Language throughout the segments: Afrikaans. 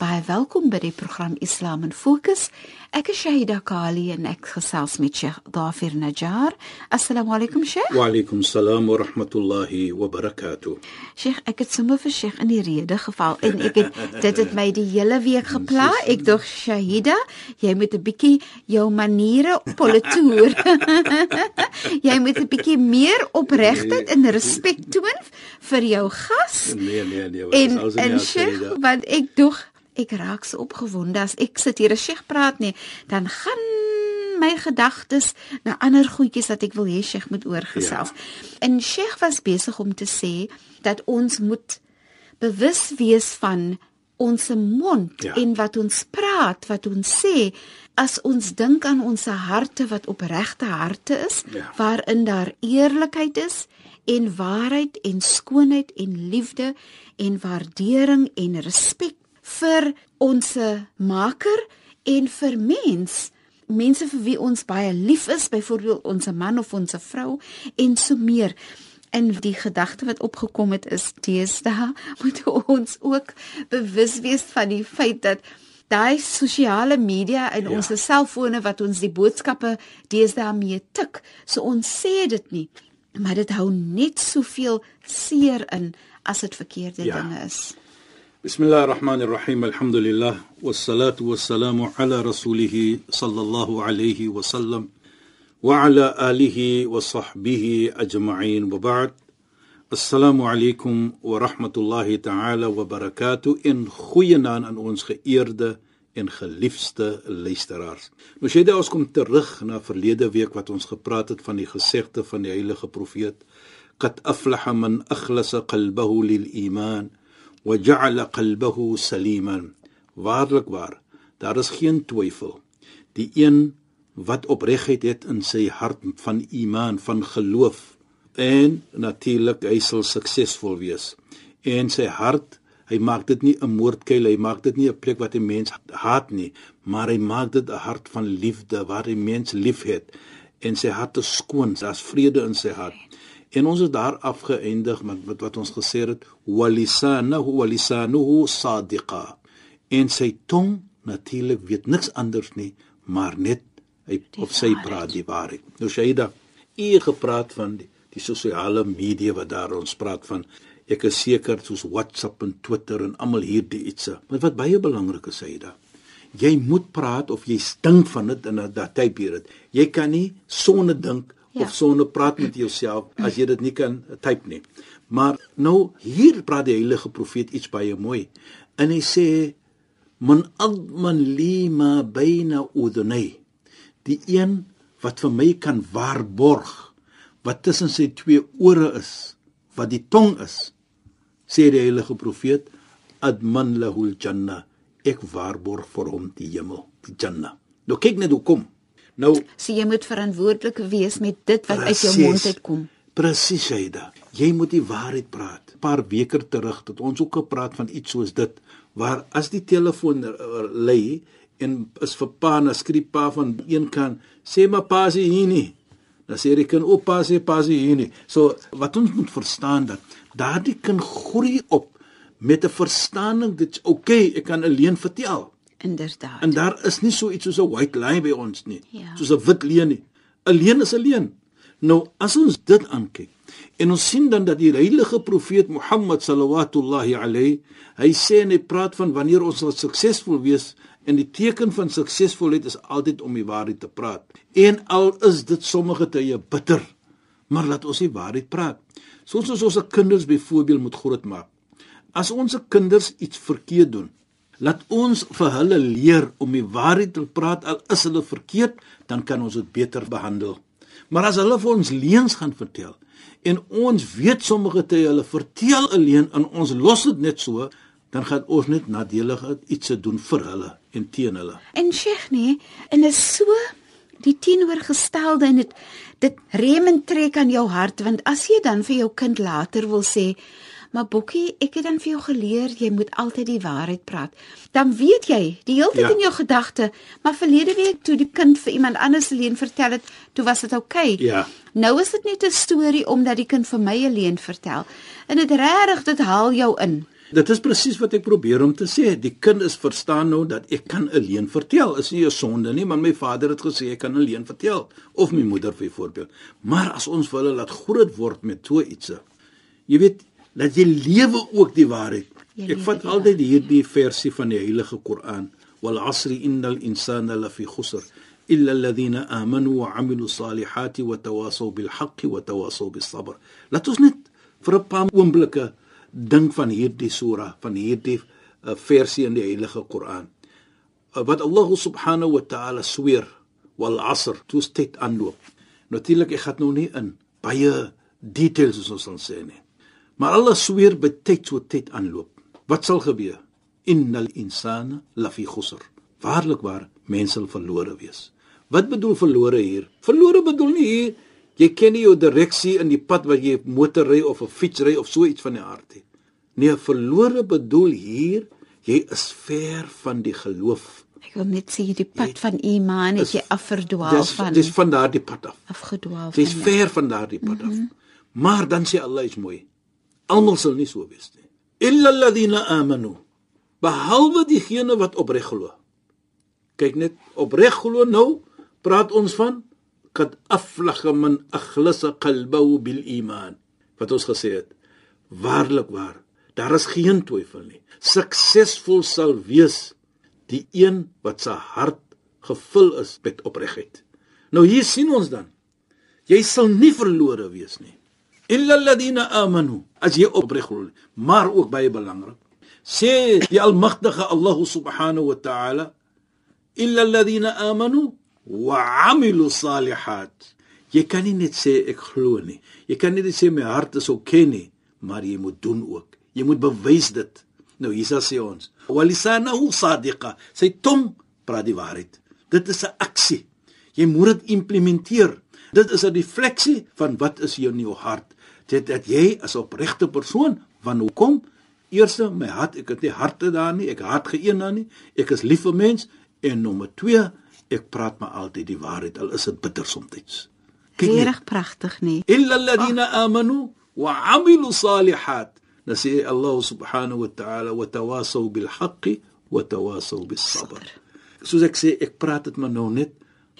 Baie welkom by die program Islam in Fokus. Ek is Shahida Kali en ek gesels met Sheikh Dafir Najjar. Assalamu alaykum Sheikh. Wa alaykum salaam wa rahmatullahi wa barakatuh. Sheikh, ek het sommer vir Sheikh in die rede geval en ek het dit het my die hele week gepla. Ek dog Shahida, jy moet 'n bietjie jou maniere politoer. jy moet 'n bietjie meer opregtheid en respek toon vir jou gas. Nee nee nee, En en Sheikh, want ek dog ek raak so opgewonde as ek sit hier 'n Sheikh praat nie, dan gaan my gedagtes na ander goedjies wat ek wil hê Sheikh moet oorgesels. Ja. En Sheikh was besig om te sê dat ons moet bewus wees van ons mond Ja. en wat ons praat, wat ons sê, as ons dink aan ons harte wat opregte harte is, Ja. waarin daar eerlikheid is en waarheid en skoonheid en liefde en waardering en respek vir ons maker en vir mens mense vir wie ons baie lief is byvoorbeeld ons man of ons vrou en so meer en die gedagte wat opgekom het is deesdae moet ons ook bewus wees van die feit dat daai sosiale media en Ja. ons selfone wat ons die boodskappe deesdae mee tik so ons sê dit nie maar dit hou net soveel seer in as dit verkeerde ja. dinge is بسم الله الرحمن الرحيم الحمد لله والصلاة والسلام على رسوله صلى الله عليه وسلم وعلى آله وصحبه أجمعين وبعد السلام عليكم ورحمة الله تعالى وبركاته إن خوينا aan ons geëerde en geliefde luisteraars. Nou sê dit ons kom terug na verlede week wat ons gepraat het van die gesegde van die heilige profeet قد أفلح من أخلص قلبه wa ja'ala qalbahu saliman. Waarlik waar, daar is geen twyfel. Die een wat opregheid het in sy hart van iman, van geloof en natuurlik hy sal suksesvol wees. En sy hart, hy maak dit nie 'n moordkuil, hy maak dit nie 'n plek wat 'n mens haat nie, maar hy maak dit 'n hart van liefde waar hy mens liefhet en sy hart is skoon, daar's vrede in sy hart. En ons het daar afgeëindig met, met wat ons gesê het walisanahu walisanuhu sadiqa. En sy tong natuurlik weet niks anders nie, maar net hy of sy praat die waarheid. Nou Shaida, u gepraat van die, die sosiale media wat daar ons praat van. Ek is seker soos WhatsApp en Twitter en almal hierdie ietsie. Maar wat baie belangrik is Shaida, jy moet praat of jy stink van dit en dat jy dit. Jy kan nie sonder dink Ja. of sonder praat met jouself as jy dit nie kan type nie. Maar nou hier praat die heilige profeet iets baie mooi. En hy sê man adman lima baina udunay. Die een wat vir my kan waarborg wat tussen sy twee ore is, wat die tong is, sê die heilige profeet adman lahul janna. Ek waarborg vir hom die hemel, die janna. Nou kyk net hoe kom. Nou so jy moet verantwoordelik wees met dit wat uit jou mond uitkom Presies, Shaida. Jy moet die waarheid praat. 'n Paar weke terug het ons ook gepraat van iets soos dit waar as die telefoon uh, lê en is vir pa en skryp pa van een kant sê maar pa is hier nie. Dan sê die kind op pa sê pa is hier nie. So wat ons moet verstaan dat daardie kind groei op met 'n verstaaning dit's okay, ek kan alleen vertel. Inderdaad En daar is nie so iets soos 'n white lie by ons nie. Ja. Soos 'n wit leuen nie. 'n Leuen is 'n leuen. Nou as ons dit aankyk en ons sien dan dat die heilige profeet Mohammed sallallahu alayhi hy sê en hy praat van wanneer ons sal suksesvol wees en die teken van suksesvolheid is altyd om die waarheid te praat. En al is dit sommige tye bitter, maar laat ons die waarheid praat. Soos ons ons kinders byvoorbeeld moet grootmaak. As ons kinders iets verkeerd doen, Laat ons vir hulle leer om die waarheid te praat al is hulle verkeerd, dan kan ons dit beter behandel. Maar as hulle vir ons leuns gaan vertel en ons weet sommige tye hulle vertel 'n leuen en ons los dit net so, dan gaan ons net nadelig iets se doen vir hulle en teen hulle. En Sheikh nee, en is so die teenoorgestelde en dit dit rem trek aan jou hart want as jy dan vir jou kind later wil sê Maar Bokkie, ek het dan vir jou geleer jy moet altyd die waarheid praat. Dan weet jy, die hele tyd ja. in jou gedagte, maar verlede week toe die kind vir iemand anders alleen vertel het, toe was dit oukei. Okay. Ja. Nou is dit net 'n storie omdat die kind vir my alleen vertel. En dit regtig dit haal jou in. Dit is presies wat ek probeer om te sê. Die kind is verstaan nou dat ek kan alleen vertel. Is nie 'n sonde nie, maar my vader het gesê ek kan alleen vertel of my moeder vir voorbeeld. Maar as ons wil laat groot word met so iets. Jy weet, dat jy lewe ook die waarheid. Ek vat altyd hierdie versie van die Heilige Koran. Wal asri innal insana lafi khusr illa alladhina amanu wa amilu salihati wa tawasaw bil haqqi wa tawasaw bis sabr. Laat ons net vir 'n paar oomblikke dink van hierdie sura, van hierdie uh, versie in die Heilige Koran. Uh, wat Allah subhanahu wa ta'ala sweer, wal asr, toe dit aanloop. Natuurlik ek gaan nou nie in baie details soos ons sê nie. Maar Allah sweer by tyd so tyd aanloop. Wat sal gebeur? Innal insana lafi khusr. Waarlik waar mense sal verlore wees. Wat bedoel verlore hier? Verlore bedoel nie hier jy ken nie jou direksie in die pad wat jy motor ry of 'n fiets ry of so iets van die aard nie. Nee, verlore bedoel hier jy is ver van die geloof. Ek wil net sê die pad jy, van iman het jy afverdwaal van. Dis van daardie pad af. Afgedwaal. Jy's ver van daardie pad af. Mm -hmm. Maar dan sê Allah is mooi. Almal sal nie so wees nie. Illa alladhina amanu. Behalwe diegene wat opreg glo. Kyk net, opreg glo nou praat ons van kad aflaga man akhlasa qalbahu bil iman wat ons gesê het waarlik waar daar is geen twyfel nie suksesvol sal wees die een wat sy hart gevul is met opregtheid nou hier sien ons dan jy sal nie verlore wees nie illa alladhina amanu as jy opreg glo maar ook baie belangrik sê die almagtige Allah subhanahu wa ta'ala illa alladhina amanu wa amilu salihat. Jy kan nie net sê ek glo nie. Jy kan nie net sê my hart is oké nie, maar jy moet doen ook. Jy moet bewys dit. Nou hier sê ons, wa lisanahu sadiqa. Sy tong praat die waarheid. Dit is 'n aksie. Jy moet dit implementeer. Dit is 'n refleksie van wat is in jou hart. Dit dat jy as opregte persoon van hoekom Eerste my hart, ek het nie harte daar nie, ek haat geen daar nie. Ek is lief vir mens en nommer 2, ek praat maar altyd die waarheid al is dit bitter soms. Reg pragtig nie. Illa alladhina oh. amanu wa amilu salihat. Nasi Allah subhanahu wa ta'ala wa tawasaw bil haqqi wa tawasaw bis sabr. Soos ek sê, ek praat dit maar nou net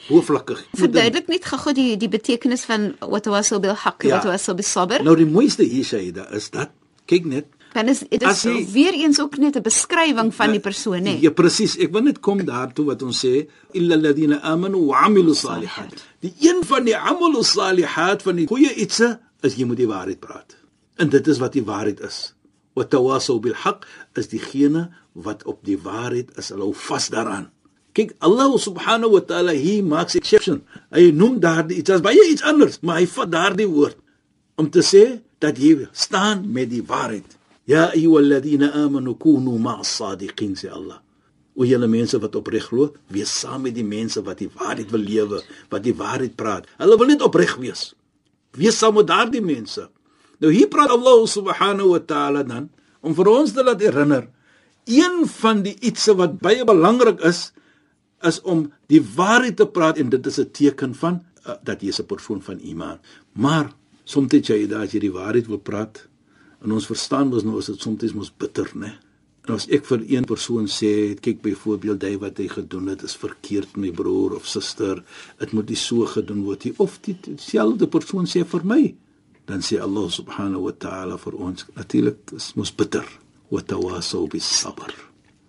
hooflakkig. Verduidelik net gou die die betekenis van wa tawasaw bil haqqi ja. wa tawasaw bis sabr. Nou die mooiste hier sê dit is dat kyk net Dan is dit is jy, weer eens ook net 'n beskrywing van die persoon, hè. Ja, presies. Ek wil net kom daartoe wat ons sê, illal ladina amanu wa amilu salihat. Die een van die amalu salihat van die goeie ietsie is jy moet die waarheid praat. En dit is wat die waarheid is. Wa tawasaw bil haqq is diegene wat op die waarheid is, hulle hou vas daaraan. Kyk, Allah subhanahu wa ta'ala he makes exception. Hy noem daardie iets as baie iets anders, maar hy vat daardie woord om te sê dat jy staan met die waarheid. Ja ayyuhalladhina amanu kunu ma'as sadiqin sê Allah. O julle mense wat opreg glo, wees saam met die mense wat die waarheid wil lewe, wat die waarheid praat. Hulle wil net opreg wees. Wees saam met daardie mense. Nou hier praat Allah subhanahu wa ta'ala dan om vir ons te laat herinner een van die ietsie wat baie belangrik is is om die waarheid te praat en dit is 'n teken van uh, dat jy 'n persoon van iman. Maar soms jy daai as jy die waarheid wil praat, En ons verstaan mos nou as dit soms mos bitter, né? En as ek vir een persoon sê, kyk byvoorbeeld hy wat hy gedoen het is verkeerd my broer of suster, dit moet nie so gedoen word nie of die dieselfde persoon sê vir my, dan sê Allah subhanahu wa ta'ala vir ons natuurlik is mos bitter. Wa tawasaw bis sabr.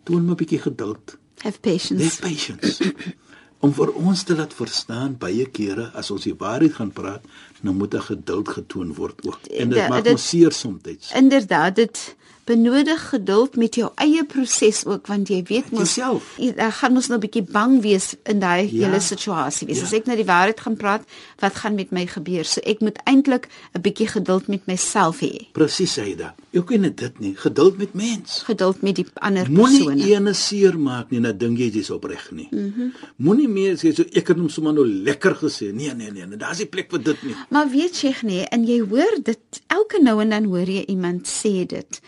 Doen maar 'n bietjie geduld. Have patience. Have patience. om vir ons te laat verstaan baie kere as ons die waarheid gaan praat, nou moet 'n geduld getoon word ook. En dit maak ons seer soms. Inderdaad, dit benodig geduld met jou eie proses ook want jy weet mos Jouself. jy daar gaan mos nou 'n bietjie bang wees in daai Ja. hele situasie wees. Ja. As ek nou die waarheid gaan praat, wat gaan met my gebeur? So ek moet eintlik 'n bietjie geduld met myself hê. Presies Saida. Jy net dit nie. Geduld met mens. Geduld met die ander Moenie persone. ene seer maak nie, dan dink jy jy's opreg nie. Mm -hmm. Moenie meer sê so ek het hom sommer nou lekker gesê. Nee, nee, nee, nee daar's nie plek vir dit nie. Maar weet jy nee, en jy hoor dit elke nou en dan hoor jy iemand sê dit.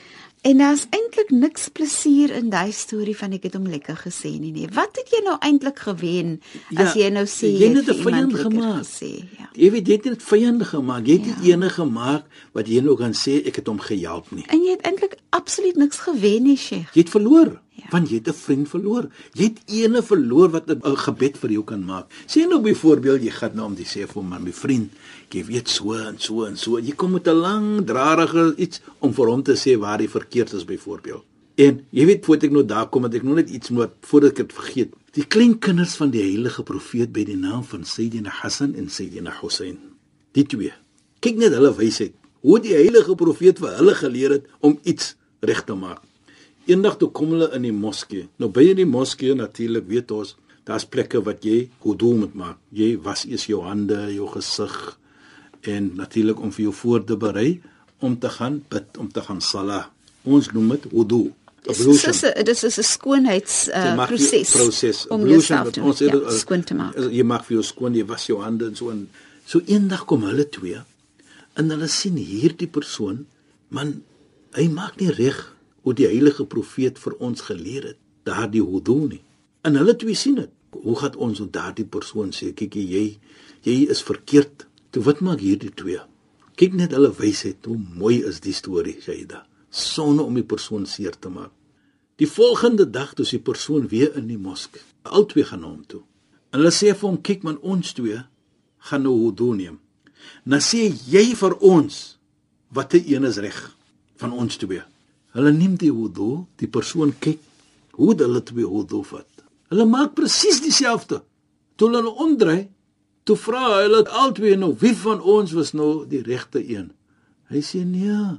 En daar's eintlik niks plesier in daai storie van ek het hom lekker gesê nie nee. Wat het jy nou eintlik gewen as Ja, jy nou sê jy het 'n iemand vyand gemaak. gesê? Ja. Jy weet jy het net vyande gemaak. Jy het Ja. nie ene gemaak wat jy nou kan sê ek het hom gehelp nie. En jy het eintlik absoluut niks gewen nie, Sheikh. Jy het verloor. Ja. Want jy het 'n vriend verloor. Jy het ene verloor wat 'n gebed vir jou kan maak. Sê nou byvoorbeeld jy gaan nou om die sê vir hom, "Man, my vriend, jy weet so en so en so." Jy kom met 'n lang drarige iets om vir hom te sê waar hy verkeerd is byvoorbeeld. En jy weet voordat ek nou daar kom, het ek nog net iets moet voordat ek dit vergeet. Die klein kinders van die heilige profeet by die naam van Sayyidina Hassan en Sayyidina Hussein. Die twee. Kyk net hulle wysheid. Hoe die heilige profeet vir hulle geleer het om iets reg te maak. Eendag toe kom hulle in die moskee. Nou by in die moskee natuurlik weet ons, daar's plekke wat jy wudu moet maak. Jy was eers jou hande, jou gesig en natuurlik om vir jou voor te berei om te gaan bid, om te gaan sala. Ons noem dit wudu. Dis is 'n dis is 'n skoonheids uh, proses proses om jouself te ons ja, uh, skoon te maak. uh, Jy maak vir jou skoon, jy was jou hande en so en so eendag kom hulle twee en hulle sien hierdie persoon, man, hy maak nie reg hoe die heilige profeet vir ons geleer het, daardie wudu nie. En hulle twee sien dit. Hoe gaan ons op daardie persoon sê, kyk jy, jy is verkeerd. Toe wat maak hierdie twee? Kyk net hulle wysheid, hoe mooi is die storie, Shaida. Sonder om die persoon seer te maak. Die volgende dag toe is die persoon weer in die mosk. Albei gaan na hom toe. En hulle sê vir hom, "Kyk man, ons twee gaan nou wudu neem." Nou sê jy vir ons watter een is reg van ons twee. Hulle neem die wudu, die persoon kyk hoe hulle twee wudu vat. Hulle maak presies dieselfde. Toe hulle omdraai, toe vra hulle albei nou, wie van ons was nou die regte een? Hy sê nee.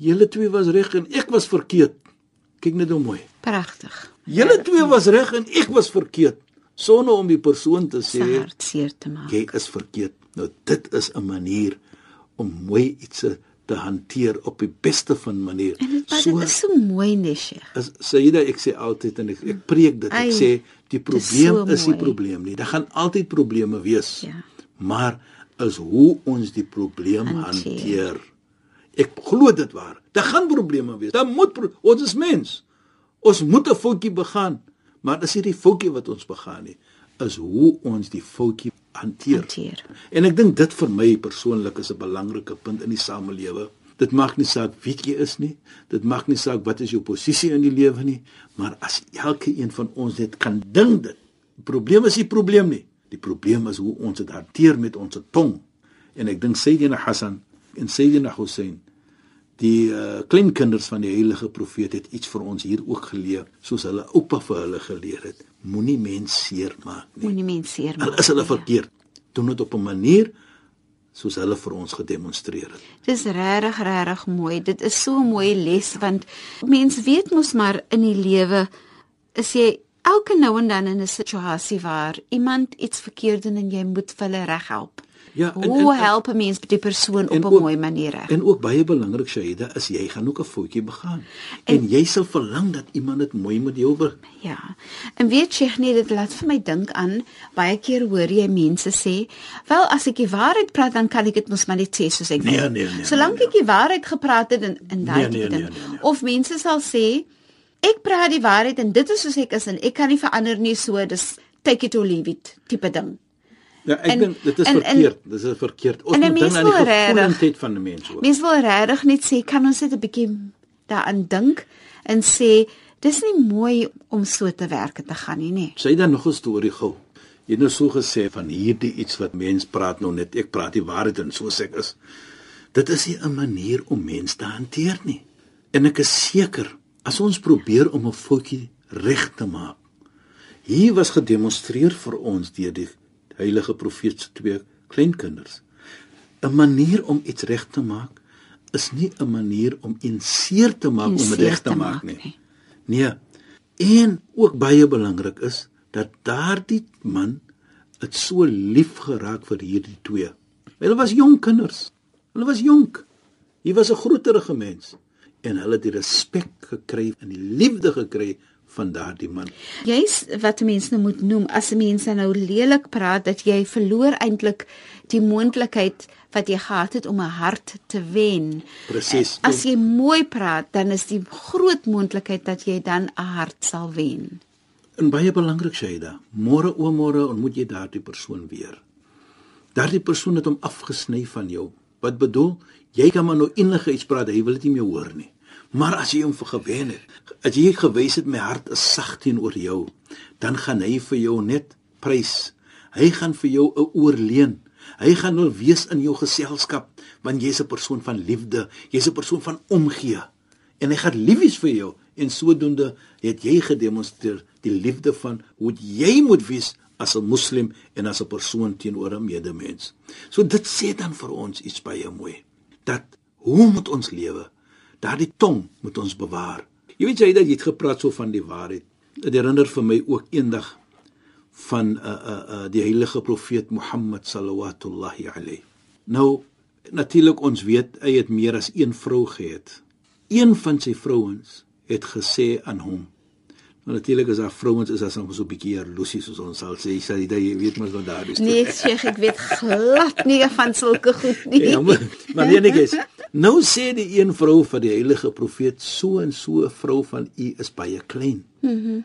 Julle twee was reg en ek was verkeerd. Kyk net hoe mooi. Pragtig. Julle twee was reg en ek was verkeerd. Sonder om die persoon te sê hart seer te maak. jy is verkeerd. Nou dit is 'n manier om mooi iets te hanteer op die beste van manier. En dit, so, dit is so mooi, Sheikh. as Saida ek sê altyd en ek, ek preek dit. Ek Ai, sê die dit is probleem so is mooi. probleem nie. Daar gaan altyd probleme wees. Ja. Maar is hoe ons die probleem Hanteer. hanteer. Ek glo dit waar. Daar gaan probleme wees. Daar moet pro ons is mens. Ons moet 'n foutjie begaan, maar dis nie die foutjie wat ons begaan nie, is hoe ons die foutjie hanteer. Hanteer. En ek dink dit vir my persoonlik is 'n belangrike punt in die samelewe. Dit maak nie saak wie jy is nie. Dit maak nie saak wat is jou posisie in die lewe nie, maar as elke een van ons net kan dink dit. Die probleem is nie probleem nie. Die probleem is hoe ons dit hanteer met ons tong. En ek dink Sayyidina Hassan en Sayyidina Hussein die uh, kleinkinders van die heilige profeet het iets vir ons hier ook geleer soos hulle oupa vir hulle geleer het. Moenie mens seermaak nie. Moenie mense seer Al maak. is hulle nie. verkeerd, doen dit op 'n manier soos hulle vir ons gedemonstreer het. Dis regtig regtig mooi. Dit is so 'n mooi les want mens weet mos maar in die lewe is jy elke nou en dan in 'n situasie waar iemand iets verkeerd doen en jy moet hulle reghelp. Ja, en- Hoe en- help 'n mens die persoon op En 'n mooi manier reg? En ook baie belangrik Shaida is jy gaan ook 'n foutjie begaan. En, en jy sal verlang dat iemand dit mooi met jou be Ja. En weet jy nie dit laat vir my dink aan baie keer hoor jy mense sê, "Wel as ek die waarheid praat dan kan ek dit mos maar net sê soos ek Nee, wil." nee, nee, Solank nee, ek die waarheid gepraat het en in daai Nee, tipe nee, ding. nee, nee, nee. Of mense sal sê, "Ek praat die waarheid en dit is soos ek is en ek kan nie verander nie, so dis take it or leave it tipe ding." Ja, ek En- dink dit is en- en- verkeerd. Dit is verkeerd. Ons en moet dink aan die gevoelendheid van 'n mens ook. Mense wil regtig net sê, kan ons net 'n bietjie daaraan dink en sê, dis nie mooi om so te werk te gaan nie, nê? Sy het dan nog 'n storie gehou. Jy het nou so gesê van hierdie iets wat mens praat nou net. Ek praat die waarheid en so sê ek is. Dit is nie 'n manier om mens te hanteer nie. En ek is seker as ons probeer om 'n foutjie reg te maak. Hier was gedemonstreer vir ons deur die heilige profeet se twee kleinkinders. 'n Manier om iets reg te maak is nie 'n manier om een seer te maak om dit reg te te maak nie. nie. Nee. En ook baie belangrik is dat daardie man het so lief geraak vir hierdie twee. Hulle was jong kinders. Hulle was jonk. Hy was 'n groterige mens en hulle het die respek gekry en die liefde gekry van daardie man. Jy's wat mense nou moet noem as mense nou lelik praat dat jy verloor eintlik die moontlikheid wat jy gehad het om 'n hart te wen. Presies. As jy mooi praat, dan is die groot moontlikheid dat jy dan 'n hart sal wen. En baie belangrik Shaida, môre o môre ontmoet jy daardie persoon weer. Daardie persoon het hom afgesny van jou. Wat bedoel? Jy kan maar nou enige iets praat, hy wil dit nie meer hoor nie. Maar as jy hom vergewen het, as jy gewys het my hart is sag teenoor jou, dan gaan hy vir jou net prys. Hy gaan vir jou 'n oorleen. Hy gaan wil wees in jou geselskap want jy's 'n persoon van liefde, jy's 'n persoon van omgee en hy gaan liefies vir jou en sodoende het jy gedemonstreer die liefde van hoe jy moet wees as 'n moslim en as 'n persoon teenoor 'n medemens. So dit sê dan vir ons iets baie mooi. Dat hoe moet ons lewe? Daardie tong moet ons bewaar. Jy weet jy dat jy het gepraat so van die waarheid. Dit herinner vir my ook eendag van uh uh, uh die heilige profeet Mohammed sallallahu alayhi. Nou natuurlik ons weet hy het meer as een vrou gehad. Een van sy vrouens het gesê aan hom Maar natuurlik is daar vrouens is as ons so 'n bietjie jaloesie soos ons sal sê, sê jy jy weet mos wat daar is. Nee, Sheikh, ek weet glad nie van sulke goed nie. Ja, maar maar nee nee, is. Nou sê die een vrou van die heilige profeet so en so 'n vrou van u is baie klein. Mhm. Mm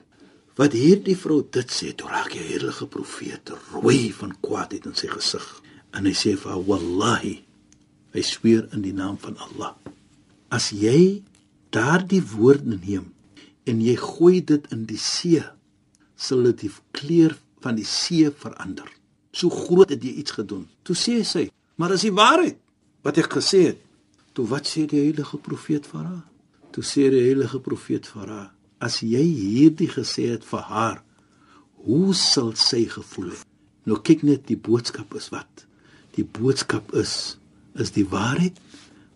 wat hierdie vrou dit sê, toe raak die heilige profeet rooi van kwaadheid in sy gesig. En hy sê vir haar, "Wallahi, hy sweer in die naam van Allah, as jy daardie woorde neem en jy gooi dit in die see, sal dit die kleur van die see verander. So groot het jy iets gedoen. Toe sê sy, maar is die waarheid wat ek gesê het? Toe wat sê die heilige profeet vir haar? Toe sê die heilige profeet vir haar, as jy hierdie gesê het vir haar, hoe sal sy gevoel het? Nou kyk net die boodskap is wat? Die boodskap is is die waarheid,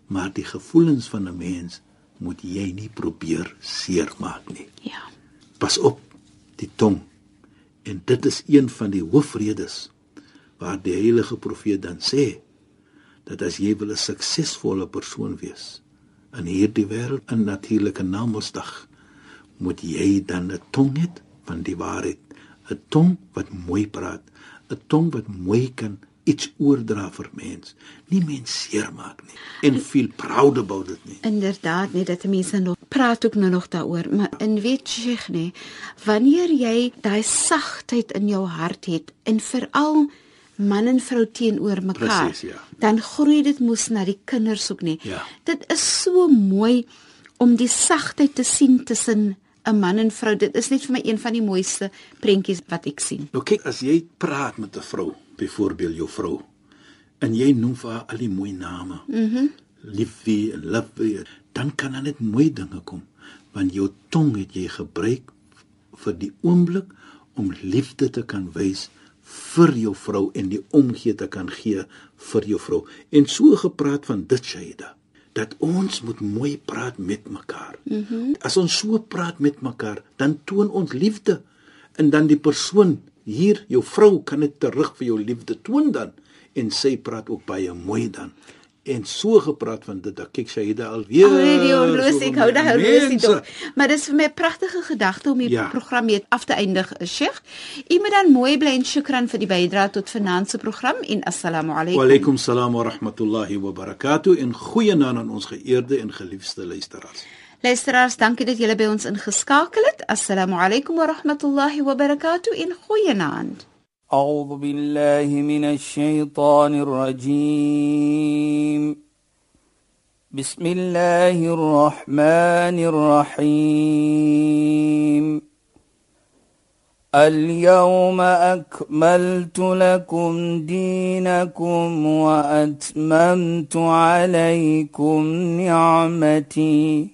maar die gevoelens van 'n mens moet jy nie probeer seermaak nie. Ja. Pas op die tong. En dit is een van die hoofredes waar die heilige profeet dan sê dat as jy wil 'n suksesvolle persoon wees in hierdie wêreld in natuurlike namedsdag moet jy dan 'n tong hê van die waarheid, 'n tong wat mooi praat, 'n tong wat mooi kan iets oordra vir mens, nie mens seermaak nie en feel proud about it nie. Inderdaad, nee dat mense nog praat ook nou nog daaroor, maar in weet jy nie, wanneer jy daai sagtheid in jou hart het en veral man en vrou teenoor mekaar, Presies, ja. dan groei dit mos na die kinders ook nie. Ja. Dit is so mooi om die sagtheid te sien tussen 'n man en vrou. Dit is net vir my een van die mooiste prentjies wat ek sien. Nou kyk, as jy praat met 'n vrou, byvoorbeeld jou vrou, en jy noem vir haar al die mooi name. Mhm. Mm Liefie en lovely, dan kan daar net mooi dinge kom, want jou tong het jy gebruik vir die oomblik om liefde te kan wys vir jou vrou en die omgee te kan gee vir jou vrou. En so gepraat van dit Shaida dat ons moet mooi praat met mekaar. Mm -hmm. As ons so praat met mekaar, dan toon ons liefde en dan die persoon hier, jou vrou kan dit terug vir jou liefde toon dan en sy praat ook baie mooi dan. En so gepraat van dit, dat kyk Shaida alweer. Already horlosie, so ek hou daai horlosie mense. tog. Maar dis vir my 'n pragtige gedagte om die Ja. program mee af te eindig, Sheikh. U moet dan mooi bly en shukran vir die bydrae tot vanaand se program en assalamu Wa alaykum. alaykum salaam wa rahmatullahi wa barakatuh en goeienaand aan ons geëerde en geliefde luisteraars. Luisteraars, dankie dat julle by ons ingeskakel het. Assalamu alaykum wa rahmatullahi wa barakatuh en goeienaand. أعوذ بالله من الشيطان الرجيم بسم الله الرحمن الرحيم اليوم أكملت لكم دينكم وأتممت عليكم نعمتي